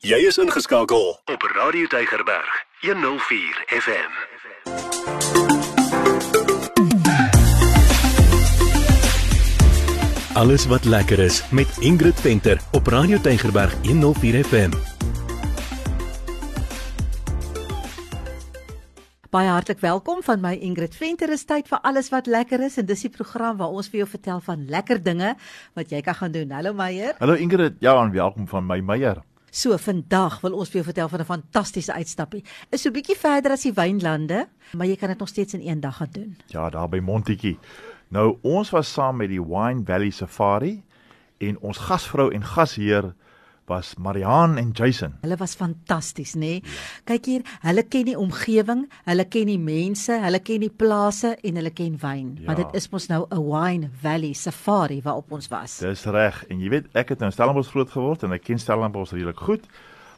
Jy is ingeskakel op Radio Tygerberg 104 FM. Alles wat lekker is met Ingrid Venter op Radio Tygerberg 104 FM. Baie hartlik welkom van my Ingrid Venter. Is tyd vir alles wat lekker is en dis die program waar ons vir jou vertel van lekker dinge wat jy kan gaan doen. Hallo Meyer. Hallo Ingrid. Ja, en welkom van my Meyer. So vandag wil ons jou vertel van 'n fantastiese uitstappie. Is so 'n bietjie verder as die wynlande, maar jy kan dit nog steeds in een dag gaan doen. Ja, daar by Montetjie. Nou ons was saam met die Wine Valley Safari en ons gasvrou en gasheer was Marianne en Jason. Hulle was fantasties, nê? Nee? Kyk hier, hulle ken die omgewing, hulle ken die mense, hulle ken die plase en hulle ken wyn. Ja. Want dit is mos nou 'n wine valley safari waarop ons was. Dis reg. En jy weet, ek het in Stellenbosch groot geword en ek ken Stellenbosch redelik goed.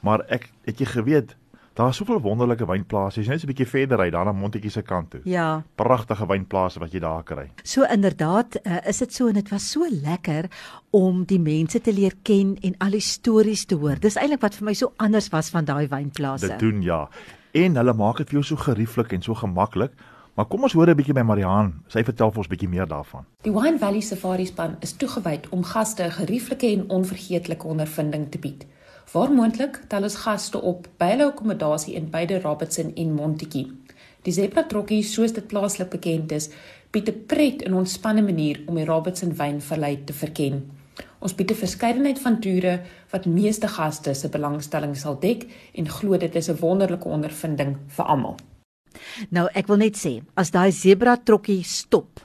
Maar ek het jy geweet Daar's soveel wonderlike wynplase. Jy's net so 'n bietjie verder uit daar na Montetjie se kant toe. Ja. Pragtige wynplase wat jy daar kry. So inderdaad, uh, is dit so en dit was so lekker om die mense te leer ken en al die stories te hoor. Dis eintlik wat vir my so anders was van daai wynplase. Dit doen ja. En hulle maak dit vir jou so gerieflik en so gemaklik. Maar kom ons hoor 'n bietjie by Mariaan. Sy vertel vir ons 'n bietjie meer daarvan. Die Wine Valley Safari span is toegewy om gaste 'n gerieflike en onvergeetlike ondervinding te bied. Waar moontlik tel ons gaste op by hulle akkommodasie in beide Robertson en Montetjie. Die Zebra trokkie, soos dit plaaslik bekend is, bied 'n pret en ontspanne manier om die Robertson wynvallei te verken. Ons bied 'n verskeidenheid van toere wat meeste gaste se belangstelling sal dek en glo dit is 'n wonderlike ondervinding vir almal. Nou, ek wil net sê, as daai Zebra trokkie stop,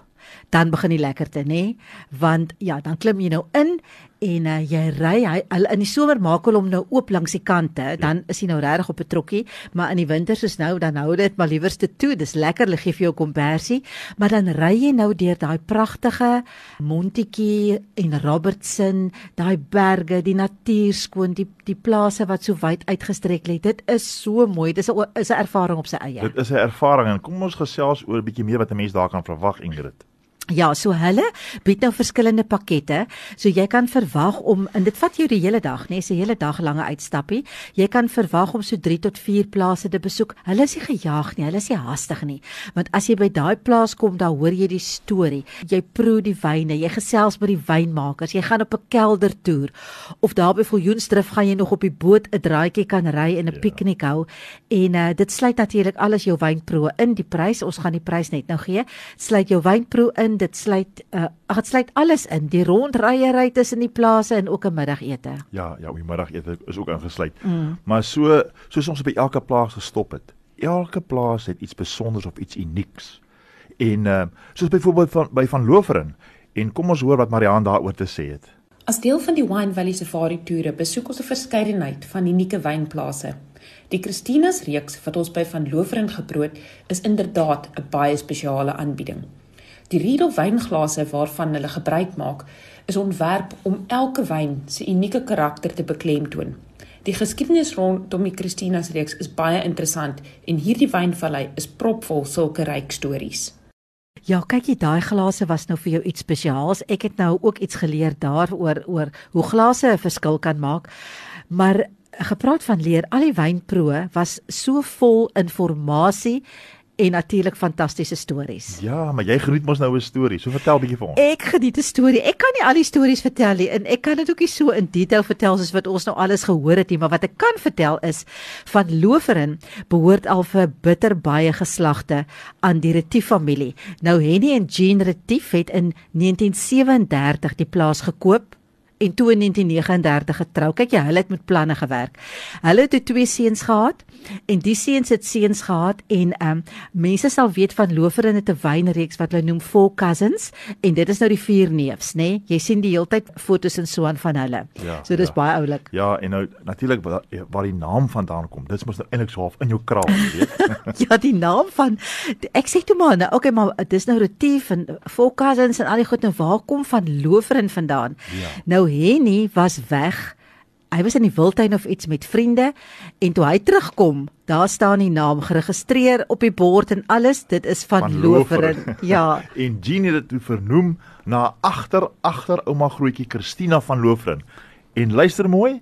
dan begin die lekkerte, nê? Want ja, dan klim jy nou in en uh, jy ry hy in die somer maak hulle hom nou oop langs die kante. Ja. dan is hy nou regtig op 'n trokkie maar in die winter soos nou dan hou dit maar liewerste toe. Dis lekker hulle gee vir jou kompersie. Maar dan ry jy nou deur daai pragtige Montetjie en Robertson daai berge die natuur skoon die die plase wat so wyd uitgestrek lê. Dit is so mooi. Dis 'n is 'n ervaring op sy eie. Dit is 'n ervaring en kom ons gesels oor 'n bietjie meer wat 'n mens daar kan verwag Ingrid Ja, so hulle bied nou verskillende pakkette. So jy kan verwag om en dit vat jou die hele dag, nee, 'n hele dag lange uitstappie. Jy kan verwag om so 3 tot 4 plase te besoek. Hulle is nie gejaag nie, hulle is nie haastig nie. Want as jy by daai plaas kom, dan hoor jy die storie. Jy proe die wyne, jy gesels met die wynmakers, jy gaan op 'n keldertoer of daar by Viljoenstrif gaan jy nog op die boot 'n draaitjie kan ry en 'n ja. piknik hou. En uh, dit sluit natuurlik alles jou wynproe in die prys. Ons gaan die prys net nou gee. Sluit jou wynproe in dit sluit uh, ag dit sluit alles in die rondryery tussen die plase en ook 'n middagete. Ja, ja, die middagete is ook ingesluit. Mm. Maar so soos ons by elke plaas gestop het. Elke plaas het iets spesiaals of iets unieks. En uh, soos byvoorbeeld van by van Loferen en kom ons hoor wat Mariaan daaroor te sê het. As deel van die Wine Valley Safari toere besoek ons 'n verskeidenheid van unieke wynplase. Die Christina's reeks wat ons by van Loferen geproot is inderdaad 'n baie spesiale aanbieding. Die Riedel wynglase waarvan hulle gebruik maak, is ontwerp om elke wyn se unieke karakter te beklemtoon. Die geskiedenis rondom die Christina's reeks is baie interessant en hierdie wynvallei is propvol sulke ryk stories. Ja, kyk jy daai glase was nou vir jou iets spesiaals. Ek het nou ook iets geleer daaroor oor hoe glase 'n verskil kan maak. Maar gepraat van leer, al die wynproe was so vol inligting en natuurlik fantastiese stories. Ja, maar jy geniet mos nou 'n storie. So vertel bietjie vir ons. Ek geniet 'n storie. Ek kan nie al die stories vertel nie en ek kan dit ook nie so in detail vertel soos wat ons nou alles gehoor het nie, maar wat ek kan vertel is van Loferin behoort al vir bitter baie geslagte aan die Retief familie. Nou Henny en Jean Retief het in 1937 die plaas gekoop en toe in 1939 getrou. Kyk jy, hulle het met planne gewerk. Hulle het twee seuns gehad en die seuns het seuns gehad en ehm um, mense sal weet van Loferin het 'n wynreeks wat hulle noem Four Cousins en dit is nou die vier neefs, nê? Nee? Jy sien die hele tyd fotos en so aan van hulle. Ja, so dis ja. baie oulik. Ja, en nou natuurlik waar, waar die naam vandaan kom. Dit moet nou eintlik so half in jou kraal, weet. ja, die naam van ek sê toe maar, nou, okay, maar dis nou Retief en Four Cousins en al die goed nou waar kom van Loferin vandaan? Ja. Nou Henny was weg. Hy was in die wildtuin of iets met vriende en toe hy terugkom, daar staan die naam geregistreer op die bord en alles. Dit is van, van Loferin. Ja. en Jean het dit vernoem na agter agter ouma grootjie Christina van Loferin. En luister mooi,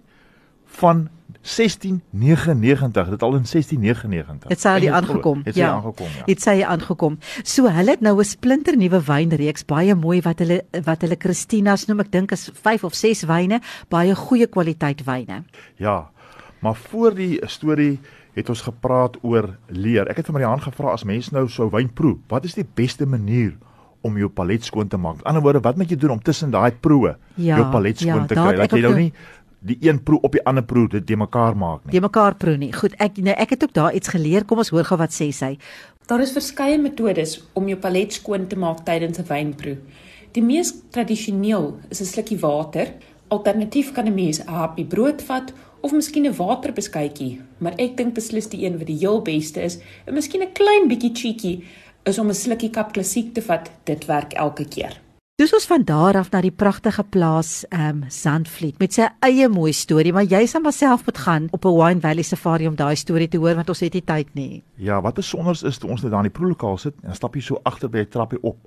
van 1699, dit al in 1699. Het sy al En aangekom. Het sy Ja. aangekom, ja. Het sy aangekom. So hulle het nou 'n splinter nuwe wynreeks, baie mooi wat hulle wat hulle Christina's noem. Ek dink is 5 of 6 wyne, baie goeie kwaliteit wyne. Ja. Maar voor die storie het ons gepraat oor leer. Ek het vir Mariaan gevra as mense nou sou wyn proe, wat is die beste manier om jou palet skoon te maak? Met ander woorde, wat moet jy doen om tussen daai proewe Ja, jou palet skoon ja, te kry? Dat jy nou- nie die een proe op die ander proe dit te mekaar maak nie. Die mekaar proe nie. Goed, ek nou ek het ook daar iets geleer. Kom ons hoor gou wat sê sy. Daar is verskeie metodes om jou palet skoon te maak tydens 'n wynproe. Die mees tradisioneel is 'n slukkie water. Alternatief kan 'n mens 'n happie brood vat of miskien 'n waterbeskuitjie, maar ek dink beslis die een wat die heel beste is, en miskien 'n klein bietjie cheeky, is om 'n slukkie kap klassiek te vat. Dit werk elke keer. Dis ons van daar af na die pragtige plaas ehm um, Zandvliet met sy eie mooi storie, maar jy sal maar self moet gaan op 'n Wine Valley safari om daai storie te hoor want ons het nie tyd nie. Ja, wat is sonders is toe ons net daar in die proelokaal sit en dan stap jy so agter by 'n trappie op,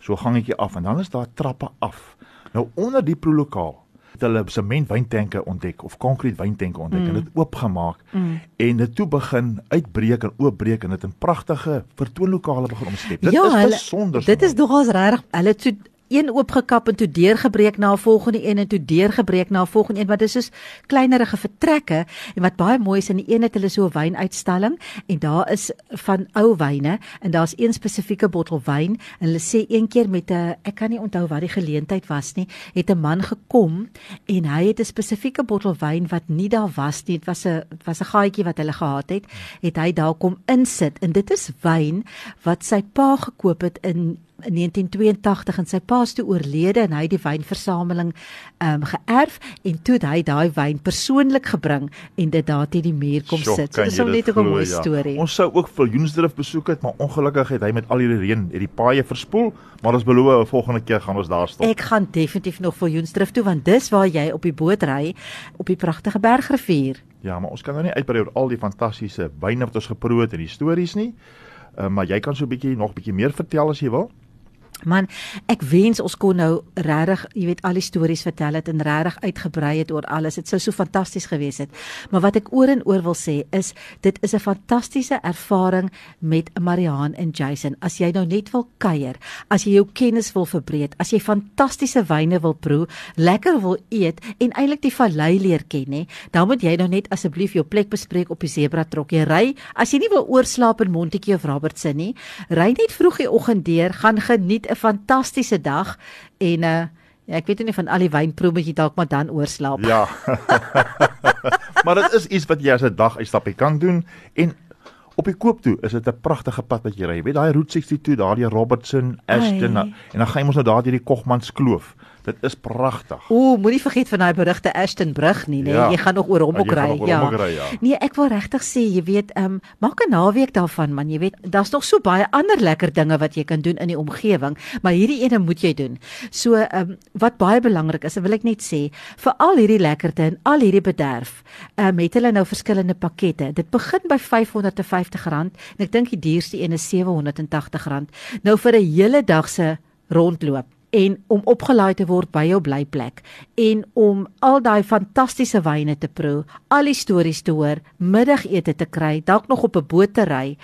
so gangetjie af en dan is daar trappe af. Nou onder die proelokaal het hulle sement wyntanke ontdek of konkrete wyntanke ontdek mm. en dit oopgemaak mm. en dit toe begin uitbreek en oopbreek en dit in pragtige vertoonlokale begin omskep. Dit is besonder. Dit is nogals regtig. Hulle het so een oopgekap en toe deurgebreek na 'n volgende een en toe deurgebreek na 'n volgende een, maar dis soos kleinerige vertrekke en wat baie mooi is in die een het hulle so 'n wynuitstalling en daar is van ou wyne en daar's een spesifieke bottel wyn en hulle sê een keer met 'n ek kan nie onthou wat die geleentheid was nie, het 'n man gekom en hy het 'n spesifieke bottel wyn wat nie daar was nie, dit was 'n was 'n gaatjie wat hulle gehad het, het hy daar kom insit en dit is wyn wat sy pa gekoop het in in 1982 en sy pa is toe oorlede en hy het die wynversameling ehm um, geërf en toe het hy daai wyn persoonlik gebring en dit daar teen die muur kom sit. So kan dis jy nou dit net 'n mooi ja. storie. Ons sou ook Viljoensdrif besoek het, maar ongelukkig het hy met al hierdie reën het die paaie verspoel, maar ons beloof volgende keer gaan ons daar stop. Ek gaan definitief nog vir Joensdrift toe want dis waar jy op die boot ry op die pragtige bergrivier. Ja, maar ons kan nou nie uitbrei oor al die fantastiese wyne wat ons geproe het en die stories nie. Uh, maar jy kan so 'n bietjie nog bietjie meer vertel as jy wil. Man, ek wens ons kon nou regtig, jy weet, al die stories vertel het en regtig uitgebrei het oor alles. Dit sou so fantasties gewees het. Maar wat ek oor en oor wil sê is dit is 'n fantastiese ervaring met Mariaan en Jason. As jy nou net wil kuier, as jy jou kennis wil verbreek, as jy fantastiese wyne wil proe, lekker wil eet en eintlik die vallei leer ken, nê, dan moet jy nou net asseblief jou plek bespreek op die Zebra trok. Jy ry, as jy nie wil oorslaap in Montetjie of Robertson nie, ry net vroeg die oggend deur, gaan geniet 'n fantastiese dag en uh ja, ek weet nie van al die wynproe moet jy dalk maar dan oorslaap. Ja. maar dit is iets wat jy as 'n dag uitstapie kan doen en op die koop toe is dit 'n pragtige pad wat jy ry. Jy weet daai Route 62 daardie Robertson, Ashton Ai. en dan gaan jy mos nou daardie die Kogmans Kloof. Dit is pragtig. Ooh, moenie vergeet van daai berugte Ashton brug nie, nê. Ja. Jy gaan nog oor hom Ja, ook ry. hom ook ry, ja. Nee, ek wil regtig sê, jy weet, ehm um, maak 'n naweek daarvan man, jy weet, daar's nog so baie ander lekker dinge wat jy kan doen in die omgewing, maar hierdie ene moet jy doen. So ehm um, wat baie belangrik is, wil ek net sê, vir al hierdie lekkerte en al hierdie bederf, ehm um, het hulle nou verskillende pakkette. Dit begin by R550 en ek dink die duurste een is R780. Nou vir 'n hele dag se rondloop en om opgelaai te word by jou blyplek en om al daai fantastiese wyne te proe, al die stories te hoor, middagete te kry, dalk nog op 'n boot te ry,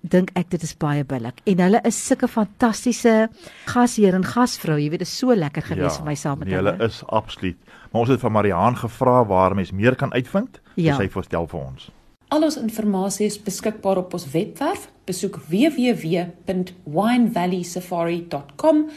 dink ek dit is baie billik. En hulle is sulke fantastiese gasheer en gasvrou, jy weet, dit is so lekker gewees vir my saam met nee, hulle. hulle is absoluut. Maar ons het van Mariaan gevra waar mens meer kan uitvind. Ja. Sy voorstel vir ons. Al ons inligting is beskikbaar op ons webwerf. Besoek www.winevalley.safari.com.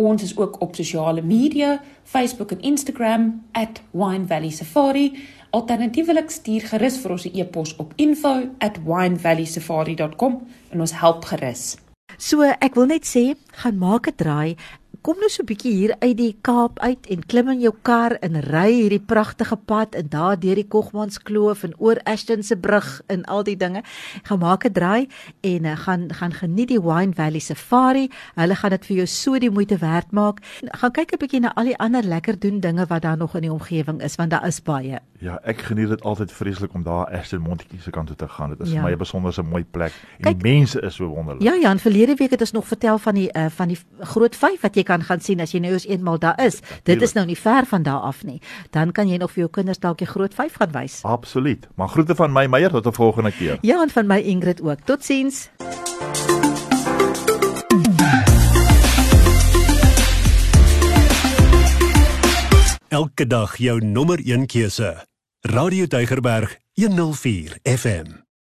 Ons is ook op sosiale media, Facebook en Instagram @winevalley.safari. Alternatiefelik stuur gerus vir ons 'n e-pos op info@winevalley.safari.com en ons help gerus. So ek wil net sê, gaan maak 'n draai. Kom nou so 'n bietjie hier uit die Kaap uit en klim in jou kar en ry hierdie pragtige pad en daar deur die Kogmanskloof en oor Ashton se brug en al die dinge. Gaan maak 'n draai en uh, gaan gaan geniet die Wine Valley Safari. Hulle gaan dit vir jou so die moeite werd maak. Gaan kyk 'n bietjie na al die ander lekker doen dinge wat daar nog in die omgewing is want daar is baie. Ja, ek geniet dit altyd vreeslik om daar Ashton Montetjie se kant toe te gaan. Dit is Ja. vir my 'n besonderse mooi plek en Kyk- die mense is so wonderlik. Ja Jan, verlede week het ons nog vertel van die uh, van die groot vyf wat jy kan gaan sien as jy nou eens eenmal daar is. Dit is nou nie ver van daar af nie. Dan kan jy nog vir jou kinders dalk die groot 5 gaan wys. Absoluut. Maar groete van my Meyer tot 'n volgende keer. Ja, en van my Ingrid ook. Totsiens. Elke dag jou nommer 1 keuse. Radio Deugerberg 104 FM.